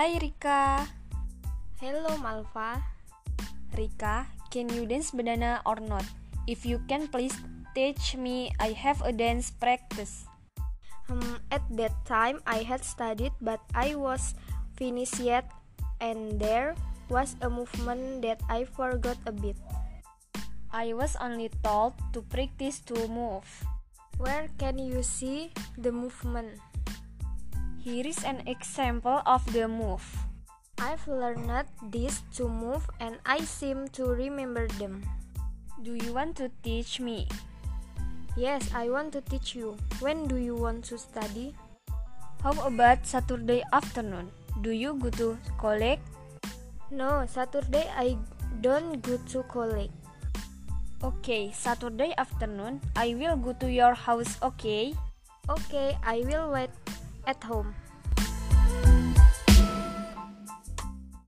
Hai Rika. Hello Malva. Rika, can you dance banana or not? If you can, please teach me. I have a dance practice. Um, at that time, I had studied, but I was finished yet, and there was a movement that I forgot a bit. I was only told to practice to move. Where can you see the movement? Here is an example of the move. I've learned these two moves and I seem to remember them. Do you want to teach me? Yes, I want to teach you. When do you want to study? How about Saturday afternoon? Do you go to college? No, Saturday I don't go to college. Okay, Saturday afternoon I will go to your house, okay? Okay, I will wait at home.